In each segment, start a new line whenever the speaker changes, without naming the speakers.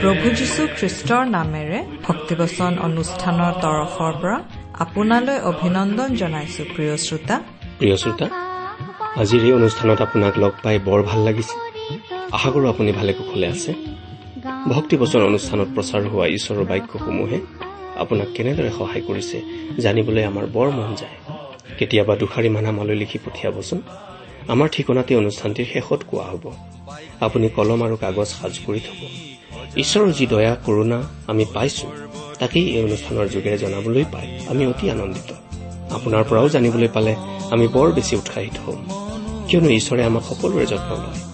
প্ৰভু যীশু খ্ৰীষ্টৰ নামেৰে ভক্তিবচন অনুষ্ঠানৰ তৰফৰ পৰা আপোনালৈ অভিনন্দন জনাইছো প্ৰিয় শ্ৰোতা।
প্ৰিয় শ্ৰোতা আজিৰ এই অনুষ্ঠানত আপোনাক লগ পাই বৰ ভাল লাগিছে। আশা কৰোঁ আপুনি ভালে কুশলে আছে। ভক্তিবচন অনুষ্ঠানত প্ৰচাৰ হোৱা ঈশ্বৰৰ বাক্যসমূহে আপোনাক কেনেদৰে সহায় কৰিছে জানিবলৈ আমাৰ বৰ মন যায়। কেতিয়াবা দুষাৰিমান আমালৈ লিখি পঠিয়াবচোন। আমাৰ ঠিকনাতে অনুষ্ঠানটিৰ শেষত কোৱা হ'ব। আপুনি কলম আৰু কাগজ সাজু কৰি থব। ঈশ্বৰৰ যি দয়া কৰোণা আমি পাইছো তাকেই এই অনুষ্ঠানৰ যোগেৰে জনাবলৈ পাই আমি অতি আনন্দিত। আপোনাৰ পৰাও জানিবলৈ পালে আমি বৰ বেছি উৎসাহিত হ'ম। কিয়নো ঈশ্বৰে আমাক সকলোৰে যত্ন লয়।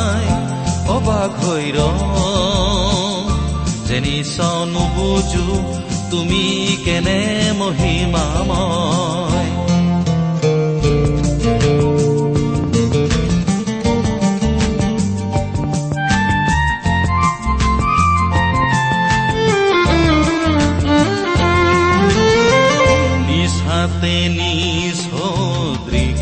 অবাক হৈ যেনি চাওঁ নুবুজো তুমি কেনে মহিমাময় নিজ হাতে নিজ সদৃশেৰে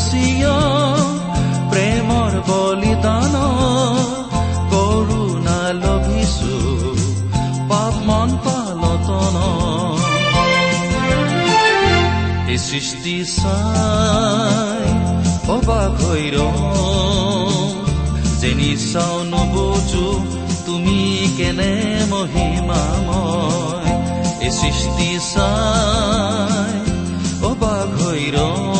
কুচিয়া প্ৰেমৰ বলিদানত কৰোণা লভিছো পাপ মন পালতনত এই সৃষ্টি চাই অবাক হৈ যেনি চাও নবুজো তুমি কেনে মহিমাময়। এই সৃষ্টি চাই অবাক হৈ যেনি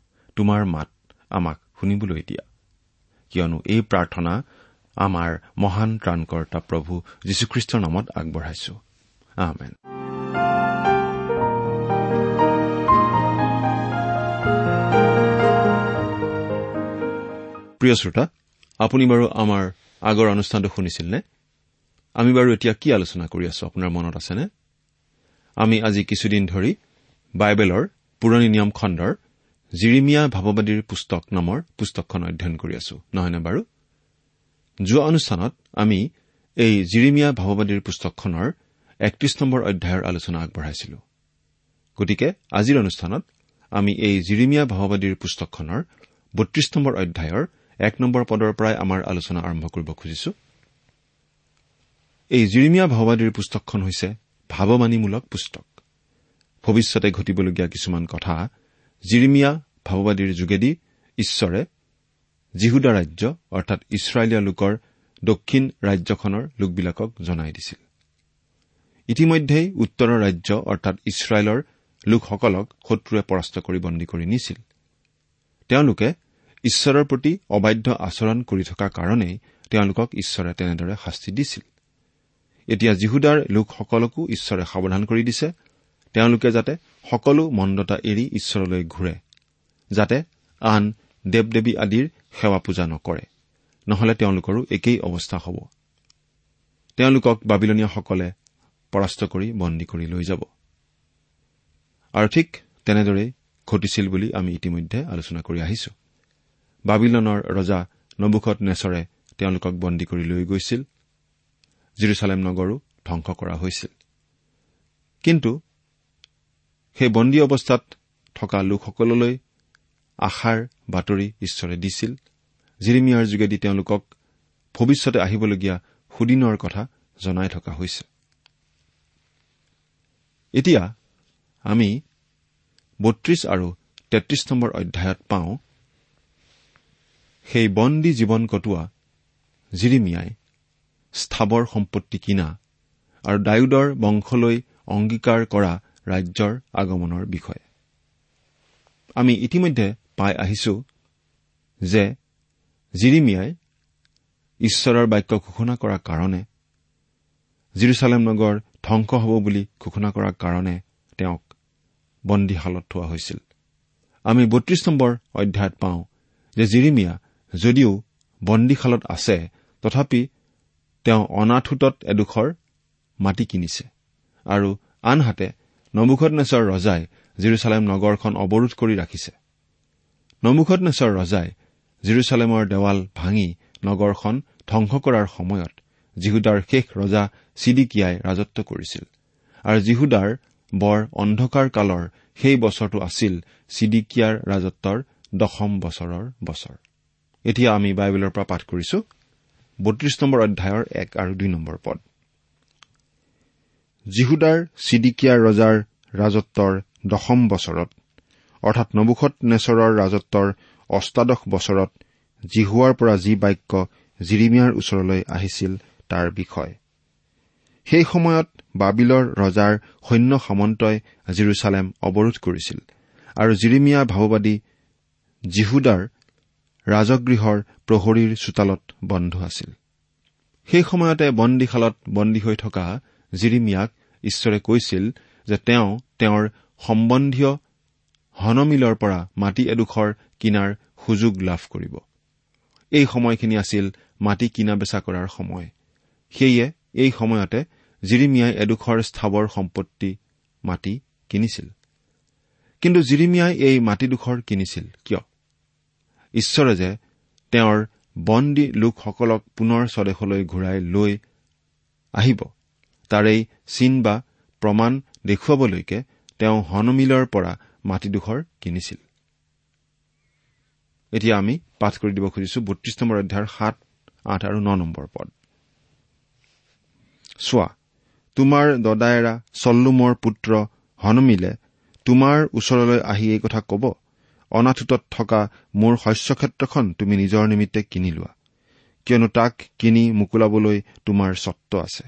তোমাৰ মাত আমাক শুনিবলৈ দিয়া। কিয়নো এই প্ৰাৰ্থনা আমাৰ মহান ত্ৰাণকৰ্তা প্ৰভু যীশুখ্ৰীষ্টৰ নামত আগবঢ়াইছো। আমেন। প্ৰিয় শ্ৰোতা আপুনি বাৰু আমাৰ আগৰ অনুষ্ঠানটো শুনিছিল নে আমি বাৰু এতিয়া কি আলোচনা কৰি আছো আপোনাৰ মনত আছেনে? আমি আজি কিছুদিন ধৰি বাইবেলৰ পুৰণি নিয়ম খণ্ডৰ জিৰিমিয়া ভাৱবাদীৰ পুস্তক নামৰ পুস্তকখন অধ্যয়ন কৰি আছো নহয়নে বাৰু? যোৱা অনুষ্ঠানত আমি এই জিৰিমিয়া ভাৱবাদীৰ পুস্তকখনৰ একত্ৰিশ নম্বৰ অধ্যায়ৰ আলোচনা আগবঢ়াইছিলো। গতিকে আজিৰ অনুষ্ঠানত আমি এই জিৰিমিয়া ভাৱবাদীৰ পুস্তকখনৰ বত্ৰিশ নম্বৰ অধ্যায়ৰ এক নম্বৰ পদৰ পৰাই আমাৰ আলোচনা আৰম্ভ কৰিব খুজিছো। এই জিৰিমিয়া ভাৱবাদীৰ পুস্তকখন হৈছে ভাৱবাণীমূলক পুস্তক। ভৱিষ্যতে ঘটিবলগীয়া কিছুমান কথা জিৰিমিয়া ভাৱবাদীৰ যোগেদি ঈশ্বৰে জিহুদা ৰাজ্য অৰ্থাৎ ইছৰাইলীয়া লোকৰ দক্ষিণ ৰাজ্যখনৰ লোকবিলাকক জনাই দিছিল। ইতিমধ্যেই উত্তৰৰ ৰাজ্য অৰ্থাৎ ইছৰাইলৰ লোকসকলক শত্ৰুৱে পৰাস্ত কৰি বন্দী কৰি নিছিল। তেওঁলোকে ঈশ্বৰৰ প্ৰতি অবাধ্য আচৰণ কৰি থকাৰ কাৰণেই তেওঁলোকক ঈশ্বৰে তেনেদৰে শাস্তি দিছিল। এতিয়া জিহুদাৰ লোকসকলকো ঈশ্বৰে সাৱধান কৰি দিছে। তেওঁলোকে যাতে সকলো মন্দতা এৰি ঈশ্বৰলৈ ঘূৰে যাতে আন দেৱ দেৱী আদিৰ সেৱা পূজা নকৰে। নহলে তেওঁলোকৰো একেই অৱস্থা হ'ব। তেওঁলোকক বাবিলনীয়াসকলে পৰাস্ত কৰি বন্দী কৰি লৈ যাব। আৰু ঠিক তেনেদৰেই ঘটিছিল বুলি আমি ইতিমধ্যে আলোচনা কৰি আহিছো। বাবিলনৰ ৰজা নবুখত নেচৰে তেওঁলোকক বন্দী কৰি লৈ গৈছিল। জিৰচালেম নগৰো ধবংস কৰা হৈছিল। কিন্তু সেই বন্দী অৱস্থাত থকা লোকসকললৈ আশাৰ বাতৰি ঈশ্বৰে দিছিল। জিৰিমিয়াৰ যোগেদি তেওঁলোকক ভৱিষ্যতে আহিবলগীয়া সুদিনৰ কথা জনাই থকা হৈছে। এতিয়া আমি বত্ৰিশ আৰু তেত্ৰিশ নম্বৰ অধ্যায়ত পাওঁ সেই বন্দী জীৱন কটোৱা জিৰিমিয়াই স্থাৱৰ সম্পত্তি কিনা আৰু ডায়ুদৰ বংশলৈ অংগীকাৰ কৰা ৰাজ্যৰ আগমনৰ বিষয়ে। আমি ইতিমধ্যে পাই আহিছো যে জিৰিমিয়াই ঈশ্বৰৰ বাক্য ঘোষণা কৰাৰ কাৰণে জিৰচালেম নগৰ ধ্বংস হ'ব বুলি ঘোষণা কৰাৰ কাৰণে তেওঁক বন্দীশালত থোৱা হৈছিল। আমি বত্ৰিশ নম্বৰ অধ্যায়ত পাওঁ যে জিৰিমিয়া যদিও বন্দীশালত আছে তথাপি তেওঁ অনাথোটত এডোখৰ মাটি কিনিছে আৰু আনহাতে নমুখতনেশ্বৰ ৰজাই জিৰচালেম নগৰখন অৱৰোধ কৰি ৰাখিছে। নমুখতনেশ্বৰ ৰজাই জিৰচালেমৰ দেৱাল ভাঙি নগৰখন ধ্বংস কৰাৰ সময়ত জিহুদাৰ শেষ ৰজা চিডিকিয়াই ৰাজত্ব কৰিছিল আৰু জিহুদাৰ বৰ অন্ধকাৰ কালৰ সেই বছৰটো আছিল চিডিকিয়াৰ ৰাজত্বৰ দশম বছৰৰ বছৰ। এতিয়া আমি বাইবেলৰ পৰা পাঠ কৰিছো। বত্ৰিশ নম্বৰ অধ্যায়ৰ এক আৰু দুই নম্বৰ পদ। জিহুদাৰ চিডিকিয়াৰ ৰজাৰ ৰাজত্বৰ দশম বছৰত অৰ্থাৎ নবুখত নেচৰৰ ৰাজত্বৰ অষ্টাদশ বছৰত জিহুৱাৰ পৰা যি বাক্য জিৰিমিয়াৰ ওচৰলৈ আহিছিল তাৰ বিষয়। সেই সময়ত বাবিলৰ ৰজাৰ সৈন্য সামন্তই জিৰচালেম অৱৰোধ কৰিছিল আৰু জিৰিমিয়া ভাওবাদী জিহুদাৰ ৰাজগৃহৰ প্ৰহৰীৰ চোতালত বন্ধ আছিল। সেই সময়তে বন্দীশালত বন্দী হৈ থকা জিৰিমিয়াক ঈশ্বৰে কৈছিল যে তেওঁ তেওঁৰ সম্বন্ধীয় হনমিলৰ পৰা মাটি এডোখৰ কিনাৰ সুযোগ লাভ কৰিব। এই সময়খিনি আছিল মাটি কিনা বেচা কৰাৰ সময়। সেয়ে এই সময়তে জিৰিমিয়াই এডোখৰ স্থাৱৰ সম্পত্তি মাটি কিনিছিল। কিন্তু জিৰিমিয়াই এই মাটিডোখৰ কিনিছিল কিয়? ঈশ্বৰে যে তেওঁৰ বন্দী লোকসকলক পুনৰ স্বদেশলৈ ঘূৰাই লৈ আহিব। তাৰেই চিন বা প্ৰমাণ দেখুৱাবলৈকে তেওঁ হনমিলৰ পৰা মাটিডোখৰ কিনিছিল। এতিয়া আমি পাঠ কৰি দিব খুজিছো বত্ৰিশ নম্বৰ অধ্যায়ৰ সাত আঠ আৰু ন নম্বৰ পদ। চোৱা তোমাৰ দদায়েৰা চল্লুমৰ পুত্ৰ হনমিলে তোমাৰ ওচৰলৈ আহি এই কথা কব অনাথোটত থকা মোৰ শস্যক্ষেত্ৰখন তুমি নিজৰ নিমিত্তে কিনি লোৱা কিয়নো তাক কিনি মোকোলাবলৈ তোমাৰ স্বত্ব আছে।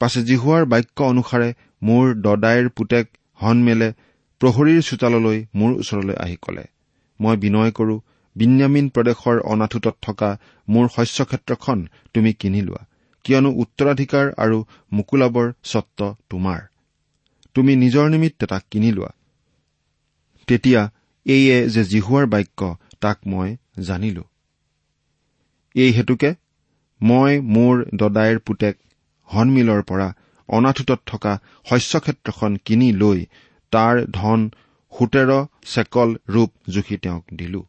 পাছে জিহুৱাৰ বাক্য অনুসাৰে মোৰ দদাইৰ পুতেক হনমেলে প্ৰহৰীৰ চোতাললৈ মোৰ ওচৰলৈ আহি কলে মই বিনয় কৰো বিন্যামিন প্ৰদেশৰ অনাথোটত থকা মোৰ শস্যক্ষেত্ৰখন তুমি কিনি লোৱা কিয়নো উত্তৰাধিকাৰ আৰু মুকুলাবৰ স্বত্ব তোমাৰ। তুমি নিজৰ নিমিত্তে তাক কিনি লোৱা। তেতিয়া এইয়ে যে জিহুৱাৰ বাক্য তাক মই জানিলো। এই হেতুকে মই মোৰ দদাইৰ পুতেক হনমিলৰ পৰা অনাথোটত থকা শস্যক্ষেত্ৰখন কিনি লৈ তাৰ ধন সোতৰ চেকল ৰূপ জুখি তেওঁক দিলো।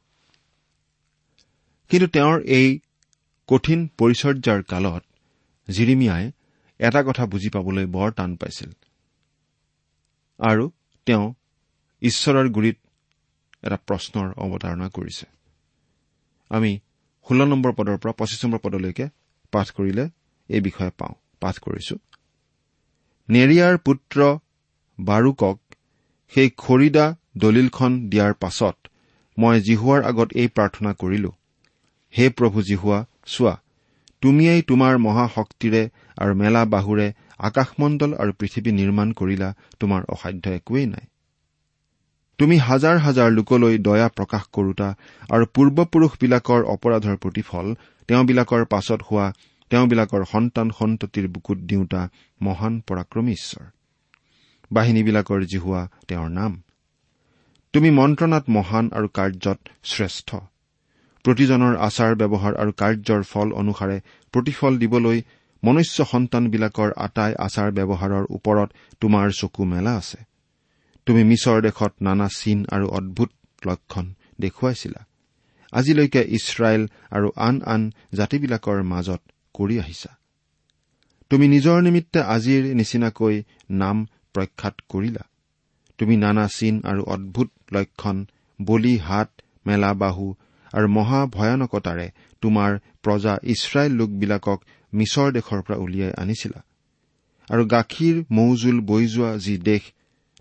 কিন্তু তেওঁৰ এই কঠিন পৰিচৰ্যাৰ কালত জিৰিমিয়াই এটা কথা বুজি পাবলৈ বৰ টান পাইছিল। আৰু তেওঁ ঈশ্বৰৰ গুৰিত এটা প্ৰশ্নৰ অৱতাৰণা কৰিছে। আমি ষোল্ল নম্বৰ পদৰ পৰা পঁচিছ নম্বৰ পদলৈকে পাঠ কৰিলে এই বিষয়ে পাওঁ। পাঠ কৰিছো। নেৰিয়াৰ পুত্ৰ বাৰুকক সেই খৰিদা দলিলখন দিয়াৰ পাছত মই জিহুৱাৰ আগত এই প্ৰাৰ্থনা কৰিলো। হে প্ৰভু জিহুৱা চোৱা তুমিয়েই তোমাৰ মহাশক্তিৰে আৰু মেলা বাহুৰে আকাশমণ্ডল আৰু পৃথিৱী নিৰ্মাণ কৰিলা তোমাৰ অসাধ্য একোৱেই নাই। তুমি হাজাৰ হাজাৰ লোকলৈ দয়া প্ৰকাশ কৰোতা আৰু পূৰ্বপুৰুষবিলাকৰ অপৰাধৰ প্ৰতিফল তেওঁবিলাকৰ পাছত হোৱা তেওঁবিলাকৰ সন্তান সন্ততিৰ বুকুত দিওঁতা মহান পৰাক্ৰমী ঈশ্বৰ। বাহিনীবিলাকৰ জিহুৱা তেওঁৰ নাম। তুমি মন্ত্ৰণাত মহান আৰু কাৰ্যত শ্ৰেষ্ঠ। প্ৰতিজনৰ আচাৰ ব্যৱহাৰ আৰু কাৰ্যৰ ফল অনুসাৰে প্ৰতিফল দিবলৈ মনুষ্য সন্তানবিলাকৰ আটাই আচাৰ ব্যৱহাৰৰ ওপৰত তোমাৰ চকু মেলা আছে। তুমি মিছৰ দেশত নানা চিন আৰু অদ্ভুত লক্ষণ দেখুৱাইছিলা। আজিলৈকে ইছৰাইল আৰু আন আন জাতিবিলাকৰ মাজত কৰি আহিছা। তুমি নিজৰ নিমিত্তে আজিৰ নিচিনাকৈ নাম প্ৰখ্যাত কৰিলা। তুমি নানা চিন আৰু অদ্ভুত লক্ষণ বলি হাত মেলা বাহু আৰু মহাভয়ানকতাৰে তোমাৰ প্ৰজা ইছৰাইল লোকবিলাকক মিছৰ দেশৰ পৰা উলিয়াই আনিছিলা। আৰু গাখীৰ মৌজোল বৈ যোৱা যি দেশ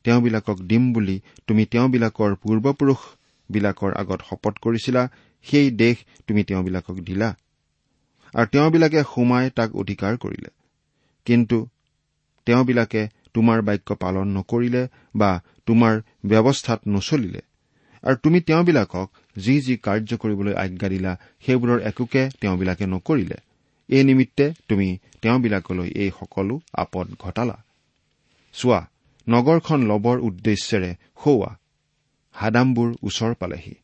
তেওঁবিলাকক দিম বুলি তুমি তেওঁবিলাকৰ পূৰ্বপুৰুষবিলাকৰ আগত শপত কৰিছিলা সেই দেশ তুমি তেওঁবিলাকক দিলা। আৰু তেওঁবিলাকে সোমাই তাক অধিকাৰ কৰিলে। কিন্তু তেওঁবিলাকে তোমাৰ বাক্য পালন নকৰিলে বা তোমাৰ ব্যৱস্থাত নচলিলে। আৰু তুমি তেওঁবিলাকক যি যি কাৰ্য কৰিবলৈ আজ্ঞা দিলা সেইবোৰৰ একোকে তেওঁবিলাকে নকৰিলে। এই নিমিত্তে তুমি তেওঁবিলাকলৈ এই সকলো আপদ ঘটালা। চোৱা নগৰখন লবৰ উদ্দেশ্যেৰে সৌৱা হাদামবোৰ ওচৰ পালেহি।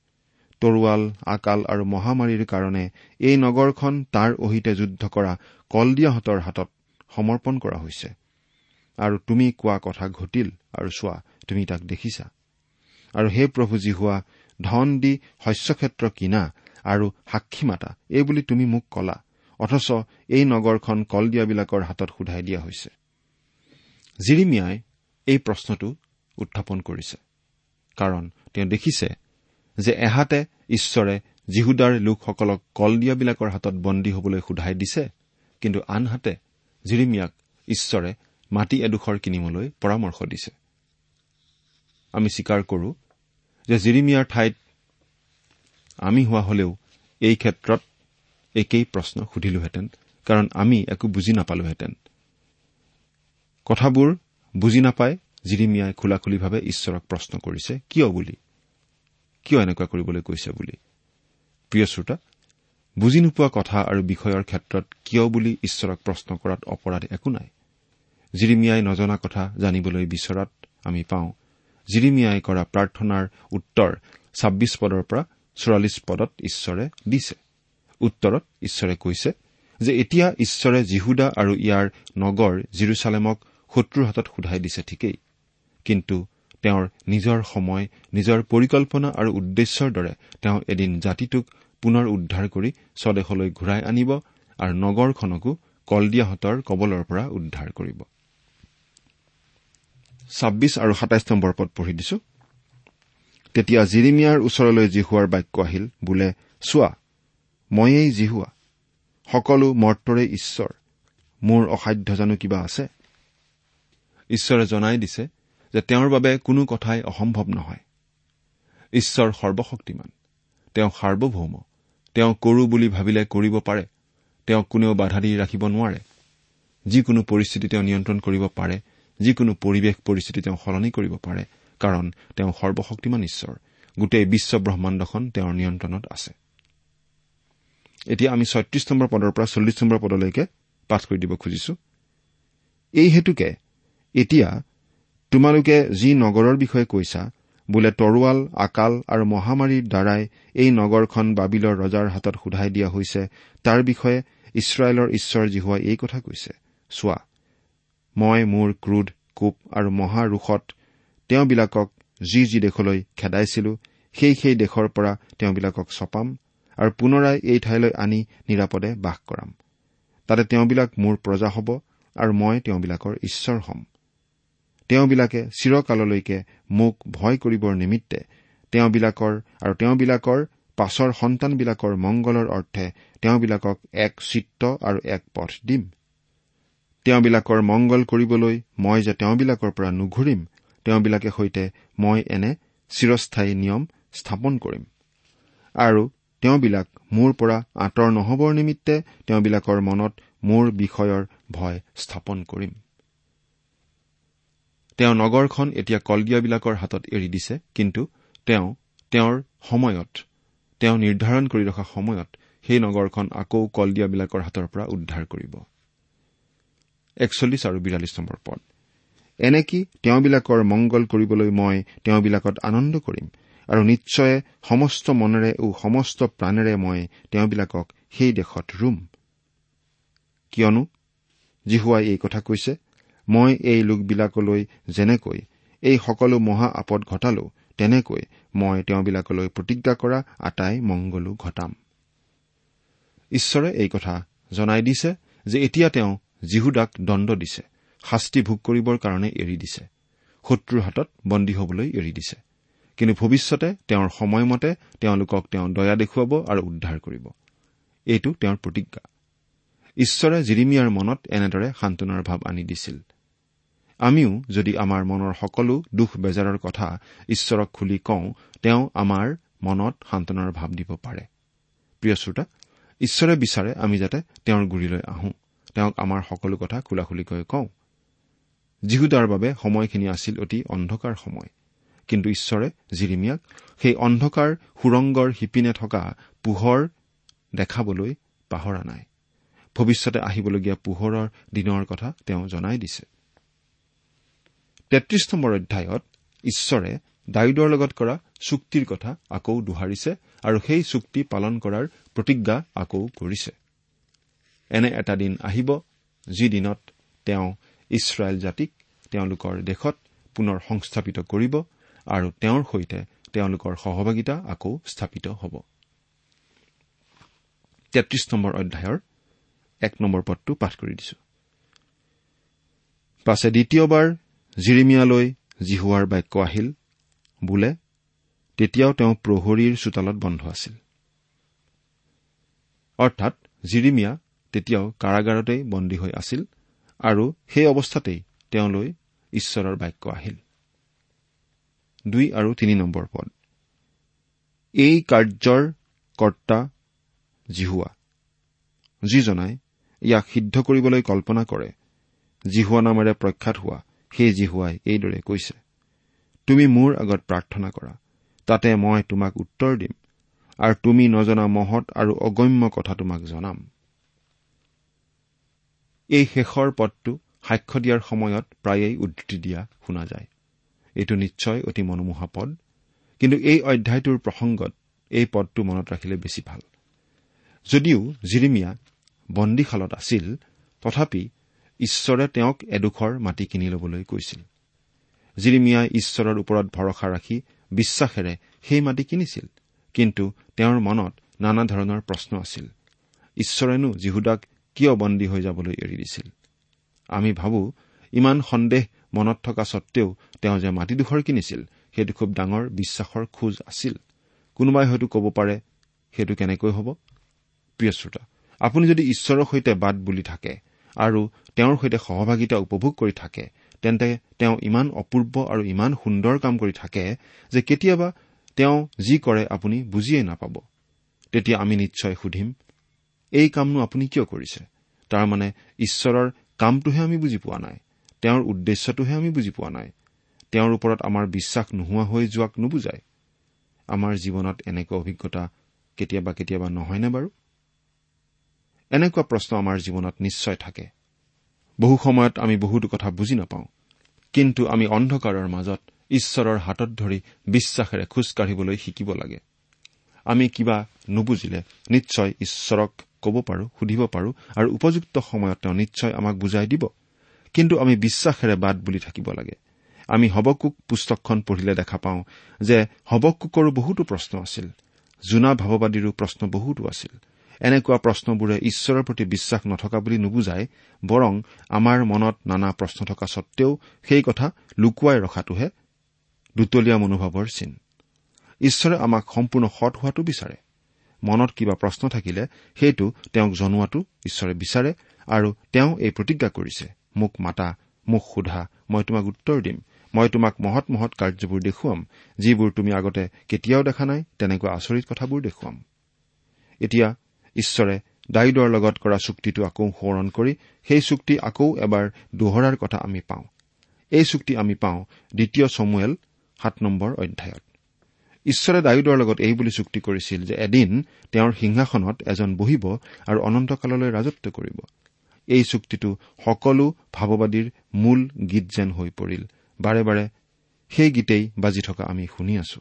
তৰোৱাল আকাল আৰু মহামাৰীৰ কাৰণে এই নগৰখন তাৰ অহিতে যুদ্ধ কৰা কলদিয়াহঁতৰ হাতত সমৰ্পণ কৰা হৈছে। আৰু তুমি কোৱা কথা ঘটিল আৰু চোৱা তুমি তাক দেখিছা। আৰু হে প্ৰভু যি হোৱা ধন দি শস্যক্ষেত্ৰ কিনা আৰু সাক্ষী মাতা এই বুলি তুমি মোক কলা অথচ এই নগৰখন কলদিয়াবিলাকৰ হাতত সোধাই দিয়া হৈছে। জিৰিমিয়াই এই প্ৰশ্নটো উত্থাপন কৰিছে। কাৰণ তেওঁ দেখিছে যে এহাতে ঈশ্বৰে জিহুদাৰ লোকসকলক কলদিয়াবিলাকৰ হাতত বন্দী হবলৈ সোধাই দিছে কিন্তু আনহাতে জিৰিমিয়াক ঈশ্বৰে মাটি এডোখৰ কিনিবলৈ পৰামৰ্শ দিছে। আমি স্বীকাৰ কৰো যে জিৰিমিয়াৰ ঠাইত আমি হোৱা হলেও এই ক্ষেত্ৰত একেই প্ৰশ্ন সুধিলোহেঁতেন কাৰণ আমি একো বুজি নাপালোহেঁতেন। কথাবোৰ বুজি নাপাই জিৰিমিয়াই খোলাখুলিভাৱে ঈশ্বৰক প্ৰশ্ন কৰিছে কিয় বুলি? কিয় এনেকুৱা কৰিবলৈ কৈছে বুলি? প্ৰিয় শ্ৰোতা বুজি নোপোৱা কথা আৰু বিষয়ৰ ক্ষেত্ৰত কিয় বুলি ঈশ্বৰক প্ৰশ্ন কৰাত অপৰাধ একো নাই? জিৰিমিয়াই নজনা কথা জানিবলৈ বিচৰাত আমি পাওঁ জিৰিমিয়াই কৰা প্ৰাৰ্থনাৰ উত্তৰ ছাব্বিছ পদৰ পৰা চৌৰাল্লিছ পদত ঈশ্বৰে দিছে। উত্তৰত ঈশ্বৰে কৈছে যে এতিয়া ঈশ্বৰে জিহুদা আৰু ইয়াৰ নগৰ জিৰচালেমক শত্ৰুৰ হাতত সোধাই দিছে ঠিকেই। কিন্তু তেওঁৰ নিজৰ সময় নিজৰ পৰিকল্পনা আৰু উদ্দেশ্যৰ দৰে তেওঁ এদিন জাতিটোক পুনৰ উদ্ধাৰ কৰি স্বদেশলৈ ঘূৰাই আনিব আৰু নগৰখনকো কলদিয়াহঁতৰ কবলৰ পৰা উদ্ধাৰ কৰিব। তেতিয়া জিৰিমিয়াৰ ওচৰলৈ জিহুৱাৰ বাক্য আহিল বোলে চোৱা ময়েই জিহুৱা সকলো মৰ্তৰে ঈশ্বৰ মোৰ অসাধ্য জানো কিবা আছে? ঈশ্বৰে জনাই দিছে যে তেওঁৰ বাবে কোনো কথাই অসম্ভৱ নহয়। ঈশ্বৰ সৰ্বশক্তিমান। তেওঁ সাৰ্বভৌম। তেওঁ কৰো বুলি ভাবিলে কৰিব পাৰে। তেওঁক কোনেও বাধা দি ৰাখিব নোৱাৰে। যিকোনো পৰিস্থিতি তেওঁ নিয়ন্ত্ৰণ কৰিব পাৰে। যিকোনো পৰিৱেশ পৰিস্থিতি তেওঁ সলনি কৰিব পাৰে। কাৰণ তেওঁ সৰ্বশক্তিমান ঈশ্বৰ। গোটেই বিশ্ব ব্ৰহ্মাণ্ডখন তেওঁৰ নিয়ন্ত্ৰণত আছে। এতিয়া আমি ছয়ত্ৰিশ নম্বৰ পদৰ পৰা চল্লিছ নম্বৰ পদলৈকে পাঠ কৰি দিব খুজিছো। এই হেতুকে এতিয়া তোমালোকে যি নগৰৰ বিষয়ে কৈছা বোলে তৰোৱাল আকাল আৰু মহামাৰীৰ দ্বাৰাই এই নগৰখন বাবিলৰ ৰজাৰ হাতত সোধাই দিয়া হৈছে তাৰ বিষয়ে ইছৰাইলৰ ঈশ্বৰ জিহুৱাই এই কথা কৈছে। চোৱা মই মোৰ ক্ৰোধ কোপ আৰু মহাৰোষত তেওঁবিলাকক যি যি দেশলৈ খেদাইছিলো সেই সেই দেশৰ পৰা তেওঁবিলাকক চপাম আৰু পুনৰাই এই ঠাইলৈ আনি নিৰাপদে বাস কৰাম। তাতে তেওঁবিলাক মোৰ প্ৰজা হ'ব আৰু মই তেওঁবিলাকৰ ঈশ্বৰ হ'ম। তেওঁবিলাকে চিৰকাললৈকে মোক ভয় কৰিবৰ নিমিত্তে তেওঁবিলাকৰ আৰু তেওঁবিলাকৰ পাছৰ সন্তানবিলাকৰ মংগলৰ অৰ্থে তেওঁবিলাকক এক চিত্ৰ আৰু এক পথ দিম। তেওঁবিলাকৰ মংগল কৰিবলৈ মই যে তেওঁবিলাকৰ পৰা নুঘূৰিম তেওঁবিলাকে সৈতে মই এনে চিৰস্থায়ী নিয়ম স্থাপন কৰিম। আৰু তেওঁবিলাক মোৰ পৰা আঁতৰ নহবৰ নিমিত্তে তেওঁবিলাকৰ মনত মোৰ বিষয়ৰ ভয় স্থাপন কৰিম। তেওঁ নগৰখন এতিয়া কলদিয়াবিলাকৰ হাতত এৰি দিছে কিন্তু তেওঁ তেওঁৰ সময়ত তেওঁ নিৰ্ধাৰণ কৰি ৰখা সময়ত সেই নগৰখন আকৌ কলদিয়াবিলাকৰ হাতৰ পৰা উদ্ধাৰ কৰিব। এনেকি তেওঁবিলাকৰ মংগল কৰিবলৈ মই তেওঁবিলাকত আনন্দ কৰিম? আৰু নিশ্চয় সমস্ত মনেৰে ও সমস্ত প্ৰাণেৰে মই তেওঁবিলাকক সেই দেশত ৰুম। কিয়নো জিহুৱাই এই কথা কৈছে মই এই লোকবিলাকলৈ যেনেকৈ এই সকলো মহা আপদ ঘটালো তেনেকৈ মই তেওঁবিলাকলৈ প্ৰতিজ্ঞা কৰা আটাই মংগলো ঘটাম। ঈশ্বৰে এই কথা জনাই দিছে যে এতিয়া তেওঁ জিহুদাক দণ্ড দিছে শাস্তি ভোগ কৰিবৰ কাৰণে এৰি দিছে শত্ৰুৰ হাতত বন্দী হবলৈ এৰি দিছে। কিন্তু ভৱিষ্যতে তেওঁৰ সময়মতে তেওঁলোকক তেওঁ দয়া দেখুৱাব আৰু উদ্ধাৰ কৰিব। এইটো তেওঁৰ প্ৰতিজ্ঞা। ঈশ্বৰে জিৰিমিয়াৰ মনত এনেদৰে সান্তনাৰ ভাৱ আনি দিছিল। আমিও যদি আমাৰ মনৰ সকলো দুখ বেজাৰৰ কথা ঈশ্বৰক খুলি কওঁ তেওঁ আমাৰ মনত সান্তনাৰ ভাৱ দিব পাৰে। প্ৰিয় শ্ৰোতা ঈশ্বৰে বিচাৰে আমি যাতে তেওঁৰ গুৰিলৈ আহোঁ। তেওঁক আমাৰ সকলো কথা খোলা খুলিকৈ কওঁ। যীহুদাৰ বাবে সময়খিনি আছিল অতি অন্ধকাৰ সময়। কিন্তু ঈশ্বৰে জিৰিমিয়াক সেই অন্ধকাৰ সুৰংগৰ সিপিনে থকা পোহৰ দেখাবলৈ পাহৰা নাই। ভৱিষ্যতে আহিবলগীয়া পোহৰৰ দিনৰ কথা তেওঁ জনাই দিছে। তেত্ৰিশ নম্বৰ অধ্যায়ত ঈশ্বৰে ডায়ুদৰ লগত কৰা চুক্তিৰ কথা আকৌ দোহাৰিছে আৰু সেই চুক্তি পালন কৰাৰ প্ৰতিজ্ঞা আকৌ কৰিছে। এনে এটা দিন আহিব যি দিনত তেওঁ ইছৰাইল জাতিক তেওঁলোকৰ দেশত পুনৰ সংস্থাপিত কৰিব আৰু তেওঁৰ সৈতে তেওঁলোকৰ সহভাগিতা আকৌ স্থাপিত হ'ব। তেত্ৰিশ নম্বৰ অধ্যায়ৰ এক নম্বৰ পদটো পাঠ কৰি দিছো। পাছে দ্বিতীয়বাৰ জিৰিমিয়ালৈ জিহুৱাৰ বাক্য আহিল বোলে তেতিয়াও তেওঁ প্ৰহৰীৰ চোতালত বন্ধ আছিল। অৰ্থাৎ জিৰিমিয়া তেতিয়াও কাৰাগাৰতেই বন্দী হৈ আছিল আৰু সেই অৱস্থাতেই তেওঁলৈ ঈশ্বৰৰ বাক্য আহিল। দুই আৰু তিনি নম্বৰ পদ। এই কাৰ্যৰ কৰ্তা জিহুৱা যিজনাই ইয়াক সিদ্ধ কৰিবলৈ কল্পনা কৰে জিহুৱা নামেৰে প্ৰখ্যাত হোৱা সেই জিহুৱাই এইদৰে কৈছে তুমি মোৰ আগত প্ৰাৰ্থনা কৰা তাতে মই তোমাক উত্তৰ দিম আৰু তুমি নজনা মহৎ আৰু অগম্য কথা তোমাক জনাম। এই শেষৰ পদটো সাক্ষ্য দিয়াৰ সময়ত প্ৰায়েই উদ্ধৃতি দিয়া শুনা যায়। এইটো নিশ্চয় অতি মনোমোহা পদ কিন্তু এই অধ্যায়টোৰ প্ৰসংগত এই পদটো মনত ৰাখিলে বেছি ভাল। যদিও জিৰিমিয়া বন্দীশালত আছিল তথাপি ঈশ্বৰে তেওঁক এডোখৰ মাটি কিনি ল'বলৈ কৈছিল। জিৰিমিয়াই ঈশ্বৰৰ ওপৰত ভৰসা ৰাখি বিশ্বাসেৰে সেই মাটি কিনিছিল। কিন্তু তেওঁৰ মনত নানা ধৰণৰ প্ৰশ্ন আছিল। ঈশ্বৰেনো যীহুদাক কিয় বন্দী হৈ যাবলৈ এৰি দিছিল? আমি ভাবো ইমান সন্দেহ মনত থকা সত্বেও তেওঁ যে মাটিডোখৰ কিনিছিল সেইটো খুব ডাঙৰ বিশ্বাসৰ খোজ আছিল। কোনোবাই হয়তো ক'ব পাৰে সেইটো কেনেকৈ হ'ব? প্ৰিয় শ্ৰোতা আপুনি যদি ঈশ্বৰৰ সৈতে বাট বুলি থাকে আৰু তেওঁৰ সৈতে সহভাগিতা উপভোগ কৰি থাকে তেন্তে তেওঁ ইমান অপূৰ্ব আৰু ইমান সুন্দৰ কাম কৰি থাকে যে কেতিয়াবা তেওঁ যি কৰে আপুনি বুজিয়েই নাপাব। তেতিয়া আমি নিশ্চয় সুধিম এই কামনো আপুনি কিয় কৰিছে? তাৰমানে ঈশ্বৰৰ কামটোহে আমি বুজি পোৱা নাই তেওঁৰ উদ্দেশ্যটোহে আমি বুজি পোৱা নাই তেওঁৰ ওপৰত আমাৰ বিশ্বাস নোহোৱা হৈ যোৱাক নুবুজায়। আমাৰ জীৱনত এনেকুৱা অভিজ্ঞতা কেতিয়াবা কেতিয়াবা নহয়নে বাৰু? এনেকুৱা প্ৰশ্ন আমাৰ জীৱনত নিশ্চয় থাকে। বহু সময়ত আমি বহুতো কথা বুজি নাপাওঁ। কিন্তু আমি অন্ধকাৰৰ মাজত ঈশ্বৰৰ হাতত ধৰি বিশ্বাসেৰে খোজকাঢ়িবলৈ শিকিব লাগে। আমি কিবা নুবুজিলে নিশ্চয় ঈশ্বৰক ক'ব পাৰো সুধিব পাৰো আৰু উপযুক্ত সময়ত তেওঁ নিশ্চয় আমাক বুজাই দিব। কিন্তু আমি বিশ্বাসেৰে বাট বুলি থাকিব লাগে। আমি হবকুক পুস্তকখন পঢ়িলে দেখা পাওঁ যে হবকুকৰো বহুতো প্ৰশ্ন আছিল। জোনা ভাৱবাদীৰো প্ৰশ্ন বহুতো আছিল। এনেকুৱা প্ৰশ্নবোৰে ঈশ্বৰৰ প্ৰতি বিশ্বাস নথকা বুলি নুবুজাই বৰং আমাৰ মনত নানা প্ৰশ্ন থকা সত্বেও সেই কথা লুকুৱাই ৰখাটোহে দুতলীয়া মনোভাৱৰ চিন। ঈশ্বৰে আমাক সম্পূৰ্ণ সৎ হোৱাটো বিচাৰে। মনত কিবা প্ৰশ্ন থাকিলে সেইটো তেওঁক জনোৱাটো ঈশ্বৰে বিচাৰে আৰু তেওঁ এই প্ৰতিজ্ঞা কৰিছে মোক মাতা মোক সোধা মই তোমাক উত্তৰ দিম মই তোমাক মহৎ মহৎ কাৰ্যবোৰ দেখুৱাম যিবোৰ তুমি আগতে কেতিয়াও দেখা নাই তেনেকুৱা আচৰিত কথাবোৰ দেখুৱাম। এতিয়া ঈশ্বৰে ডায়ুদৰ লগত কৰা চুক্তিটো আকৌ সোঁৱৰণ কৰি সেই চুক্তি আকৌ এবাৰ দোহৰাৰ কথা আমি পাওঁ। এই চুক্তি আমি পাওঁ দ্বিতীয় চমুৱেল সাত নম্বৰ অধ্যায়ত। ঈশ্বৰে ডায়ুদৰ লগত এই বুলি চুক্তি কৰিছিল যে এদিন তেওঁৰ সিংহাসনত এজন বহিব আৰু অনন্তকাললৈ ৰাজত্ব কৰিব। এই চুক্তিটো সকলো ভাৱবাদীৰ মূল গীত যেন হৈ পৰিল। বাৰে বাৰে সেই গীতেই বাজি থকা আমি শুনি আছো।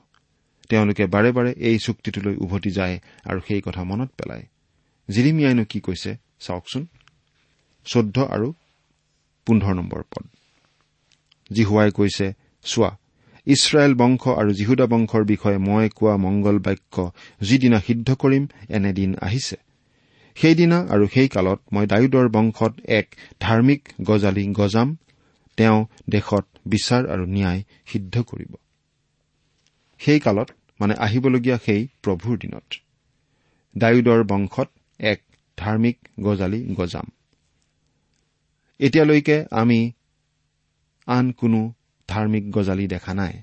তেওঁলোকে বাৰে বাৰে এই চুক্তিটোলৈ উভতি যায় আৰু সেই কথা মনত পেলায়। জিৰিমিয়াইনো কি কৈছে? চাওকচোন। চৈধ্য আৰু পোন্ধৰ নম্বৰ পদ। জিহুৱাই কৈছে চোৱা ইছৰাইল বংশ আৰু জিহুদা বংশৰ বিষয়ে মই কোৱা মংগল বাক্য যিদিনা সিদ্ধ কৰিম এনেদিন আহিছে। সেইদিনা আৰু সেই কালত মই ডায়ুদৰ বংশত এক ধাৰ্মিক গজালি গজাম তেওঁ দেশত বিচাৰ আৰু ন্যায় সিদ্ধ কৰিব। সেই কালত মানে আহিবলগীয়া সেই প্ৰভুৰ দিনত। ডায়ুদৰ বংশত এক ধাৰ্মিক গজালি গজাম। এতিয়ালৈকে আমি আন কোনো ধাৰ্মিক গজালি দেখা নাই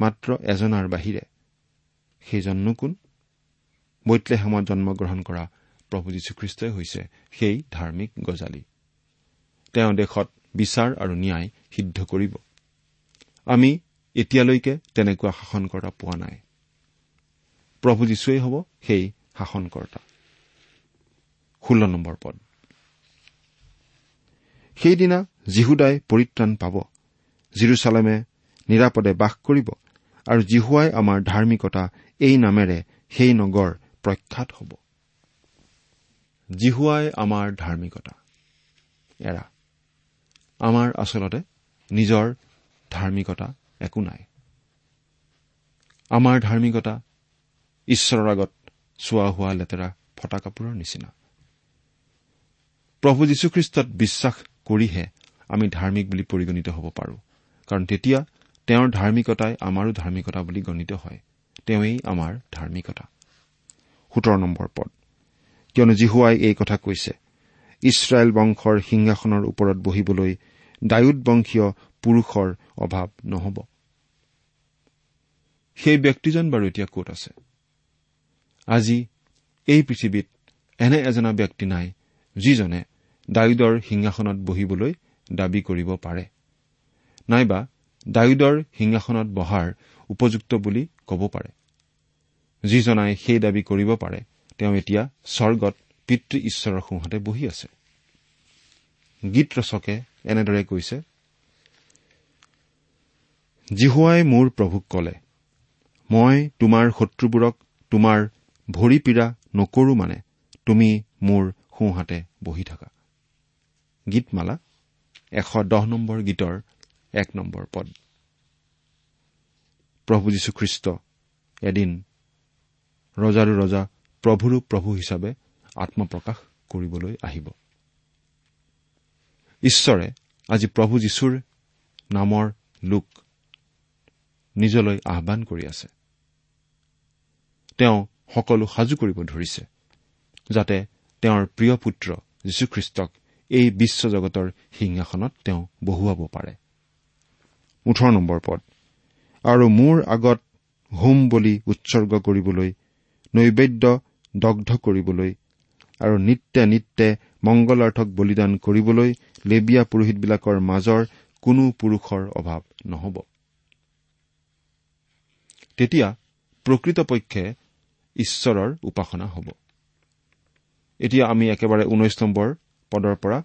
মাত্ৰ এজনাৰ বাহিৰে। সেইজননো কোন? বৈতলেহেমত জন্মগ্ৰহণ কৰা প্ৰভু যীশুখ্ৰীষ্টই হৈছে সেই ধাৰ্মিক গজালি। তেওঁ দেশত বিচাৰ আৰু ন্যায় সিদ্ধ কৰিব। আমি এতিয়ালৈকে তেনেকুৱা শাসনকৰ্তা পোৱা নাই। প্ৰভু যীশুৱেই হ'ব সেই শাসনকৰ্তা। ষোল্ল নম্বৰ পদ। সেইদিনা জিহুদাই পৰিত্ৰাণ পাব। জিৰচালেমে নিৰাপদে বাস কৰিব আৰু জিহুৱাই আমাৰ ধাৰ্মিকতা এই নামেৰে সেই নগৰ প্ৰখ্যাত হ'ব। জিহুৱাই আমাৰ ধাৰ্মিকতা এৰা। আমাৰ আচলতে নিজৰ ধাৰ্মিকতা একো নাই। আমাৰ ধাৰ্মিকতা ঈশ্বৰৰ আগত চোৱা হোৱা লেতেৰা ফটা কাপোৰৰ নিচিনা। প্ৰভু যীশুখ্ৰীষ্টত বিশ্বাস কৰিহে আমি ধাৰ্মিক বুলি পৰিগণিত হ'ব পাৰোঁ। কাৰণ তেতিয়া তেওঁৰ ধাৰ্মিকতাই আমাৰো ধাৰ্মিকতা বুলি গণিত হয়। তেওঁৱেই আমাৰ ধাৰ্মিকতা। সোতৰ নম্বৰ পদ। কিয়নো জিহুৱাই এই কথা কৈছে ইছৰাইল বংশৰ সিংহাসনৰ ওপৰত বহিবলৈ ডায়ুদ বংশীয় পুৰুষৰ অভাৱ নহ'ব। সেই ব্যক্তিজন বাৰু এতিয়া ক'ত আছে? আজি এই পৃথিৱীত এনে এজনা ব্যক্তি নাই যিজনে ডায়ুদৰ সিংহাসনত বহিবলৈ দাবী কৰিব পাৰে। নাইবা ডায়ুদৰ সিংহাসনত বহাৰ উপযুক্ত বুলি ক'ব পাৰে। যিজনাই সেই দাবী কৰিব পাৰে তেওঁ এতিয়া স্বৰ্গত পিতৃ ঈশ্বৰৰ সোঁহাতে বহি আছে। গীত ৰচকে এনেদৰে কৈছে জিহুৱাই মোৰ প্ৰভুক কলে মই তোমাৰ শত্ৰুবোৰক তোমাৰ ভৰি পীড়া নকৰো মানে তুমি মোৰ সোঁহাতে বহি থাকা। গীতমালা এশ দহ নম্বৰ গীতৰ এক নম্বৰ পদ। প্ৰভু যীশুখ্ৰীষ্ট এদিন ৰজাৰো ৰজা প্ৰভুৰো প্ৰভু হিচাপে আত্মপ্ৰকাশ কৰিবলৈ আহিব। ঈশ্বৰে আজি প্ৰভু যীশুৰ নামৰ লোক নিজলৈ আহান কৰি আছে। তেওঁ সকলো সাজু কৰিব ধৰিছে যাতে তেওঁৰ প্ৰিয় পুত্ৰ যীশুখ্ৰীষ্টক এই বিশ্বজগতৰ সিংহাসনত তেওঁ বহুৱাব পাৰে। ওঠৰ নম্বৰ পদ। আৰু মোৰ আগত হোম বলি উৎসৰ্গ কৰিবলৈ নৈবেদ্য দগ্ধ কৰিবলৈ আৰু নিত্যে নিত্যে মংগলাৰ্থক বলিদান কৰিবলৈ লেবিয়া পুৰোহিতবিলাকৰ মাজৰ কোনো পুৰুষৰ অভাৱ নহ'ব। তেতিয়া প্ৰকৃতপক্ষে ঈশ্বৰৰ উপাসনা হ'ব। এতিয়া আমি একেবাৰে ঊনৈশ নম্বৰ পদৰ পৰা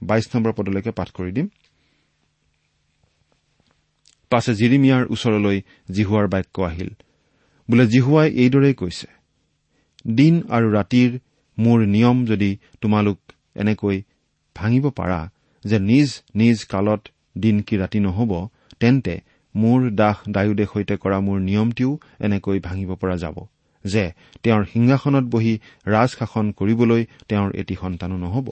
বাইশ নম্বৰ পদলৈকে পাঠ কৰি দিম। পাছে জিৰিমিয়াৰ ওচৰলৈ জিহুৱাৰ বাক্য আহিল। বোলে জিহুৱাই এইদৰেই কৈছে দিন আৰু ৰাতিৰ মোৰ নিয়ম যদি তোমালোক এনেকৈ ভাঙিব পাৰা যে নিজ নিজ কালত দিন কি ৰাতি নহ'ব তেন্তে মোৰ দাস ডায়ুদে সৈতে কৰা মোৰ নিয়মটিও এনেকৈ ভাঙিব পৰা যাব যে তেওঁৰ সিংহাসনত বহি ৰাজশাসন কৰিবলৈ তেওঁৰ এটি সন্তানো নহ'ব।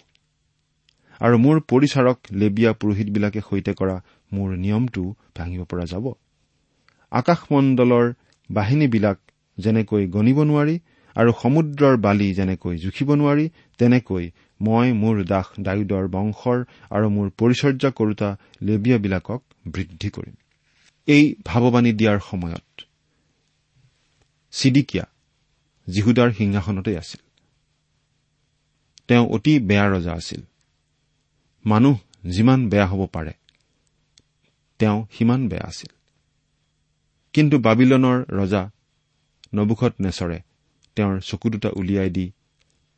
আৰু মোৰ পৰিচাৰক লেবিয়া পুৰোহিতবিলাকে সৈতে কৰা মোৰ নিয়মটো ভাঙিব পৰা যাব। আকাশমণ্ডলৰ বাহিনীবিলাক যেনেকৈ গণিব নোৱাৰি আৰু সমুদ্ৰৰ বালি যেনেকৈ জুখিব নোৱাৰি তেনেকৈ মই মোৰ দাস ডায়ুদৰ বংশৰ আৰু মোৰ পৰিচৰ্যা কৰোতা লেবিয়াবিলাকক বৃদ্ধি কৰিম। এই ভাৱবাণী দিয়াৰ সময়ত চিডিকিয়া জিহুদাৰ সিংহাসনতে আছিল। তেওঁ অতি বেয়া ৰজা আছিল। মানুহ যিমান বেয়া হ'ব পাৰে তেওঁ সিমান বেয়া আছিল। কিন্তু বাবিলনৰ ৰজা নবুখত নেচৰে তেওঁৰ চকু দুটা উলিয়াই দি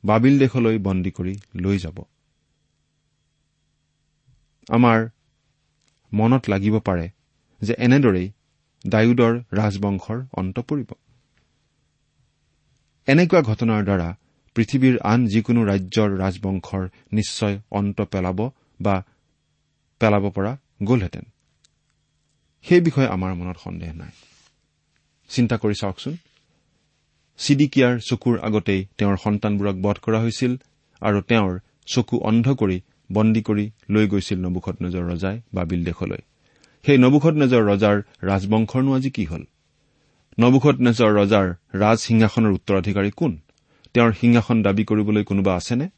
বাবিল দেশলৈ বন্দী কৰি লৈ যাব। আমাৰ মনত লাগিব পাৰে যে এনেদৰেই ডায়ুদৰ ৰাজবংশৰ অন্ত পৰিব। এনেকুৱা ঘটনাৰ দ্বাৰা পৃথিৱীৰ আন যিকোনো ৰাজ্যৰ ৰাজবংশৰ নিশ্চয় অন্ত পেলাব বা পেলাব পৰা গ'লহেঁতেন। সেই বিষয়ে আমাৰ মনত সন্দেহ নাই। চিন্তা কৰি চাওকচোন। চিডিকিয়াৰ চকুৰ আগতেই তেওঁৰ সন্তানবোৰক বধ কৰা হৈছিল আৰু তেওঁৰ চকু অন্ধ কৰি বন্দী কৰি লৈ গৈছিল নবুখত নজৰ ৰজাই বাবিল দেশলৈ। সেই নবুখত নজৰ ৰজাৰ ৰাজবংশৰনো আজি কি হল? নবুখত নেজৰ ৰজাৰ ৰাজ সিংহাসনৰ উত্তৰাধিকাৰী কোন? তেওঁৰ সিংহাসন দাবী কৰিবলৈ কোনোবা আছেনে?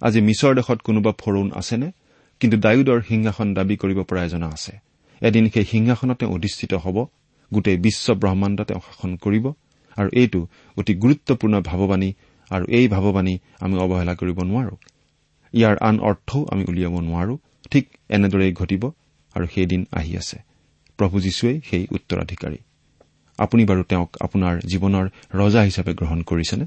আজি মিছৰ দেশত কোনোবা ফৰুণ আছেনে? কিন্তু ডায়ুদৰ সিংহাসন দাবী কৰিব পৰা এজনা আছে। এদিন সেই সিংহাসনত তেওঁ অধিষ্ঠিত হ'ব গোটেই বিশ্ব ব্ৰহ্মাণ্ড তেওঁ শাসন কৰিব আৰু এইটো অতি গুৰুত্বপূৰ্ণ ভাৱবাণী আৰু এই ভাৱবাণী আমি অৱহেলা কৰিব নোৱাৰো। ইয়াৰ আন অৰ্থও আমি উলিয়াব নোৱাৰো। ঠিক এনেদৰেই ঘটিব আৰু সেইদিন আহি আছে। প্ৰভু যীশুৱেই সেই উত্তৰাধিকাৰী। আপুনি বাৰু তেওঁক আপোনাৰ জীৱনৰ ৰজা হিচাপে গ্ৰহণ কৰিছেনে?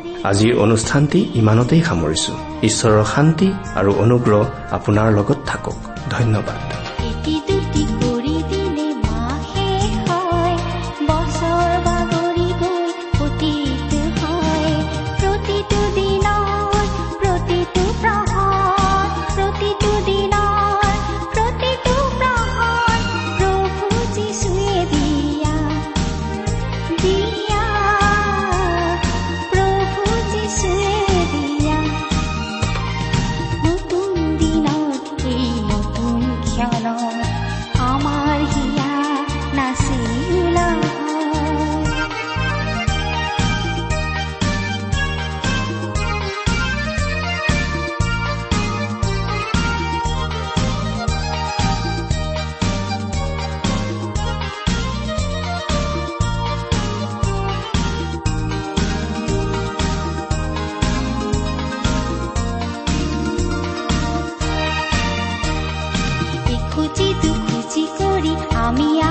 আজিৰ অনুষ্ঠানটি ইমানতেই সামৰিছো। ঈশ্বৰৰ শান্তি আৰু অনুগ্ৰহ আপোনাৰ লগত থাকক। ধন্যবাদ।
খুঁজি দুখুজি কৰি আমি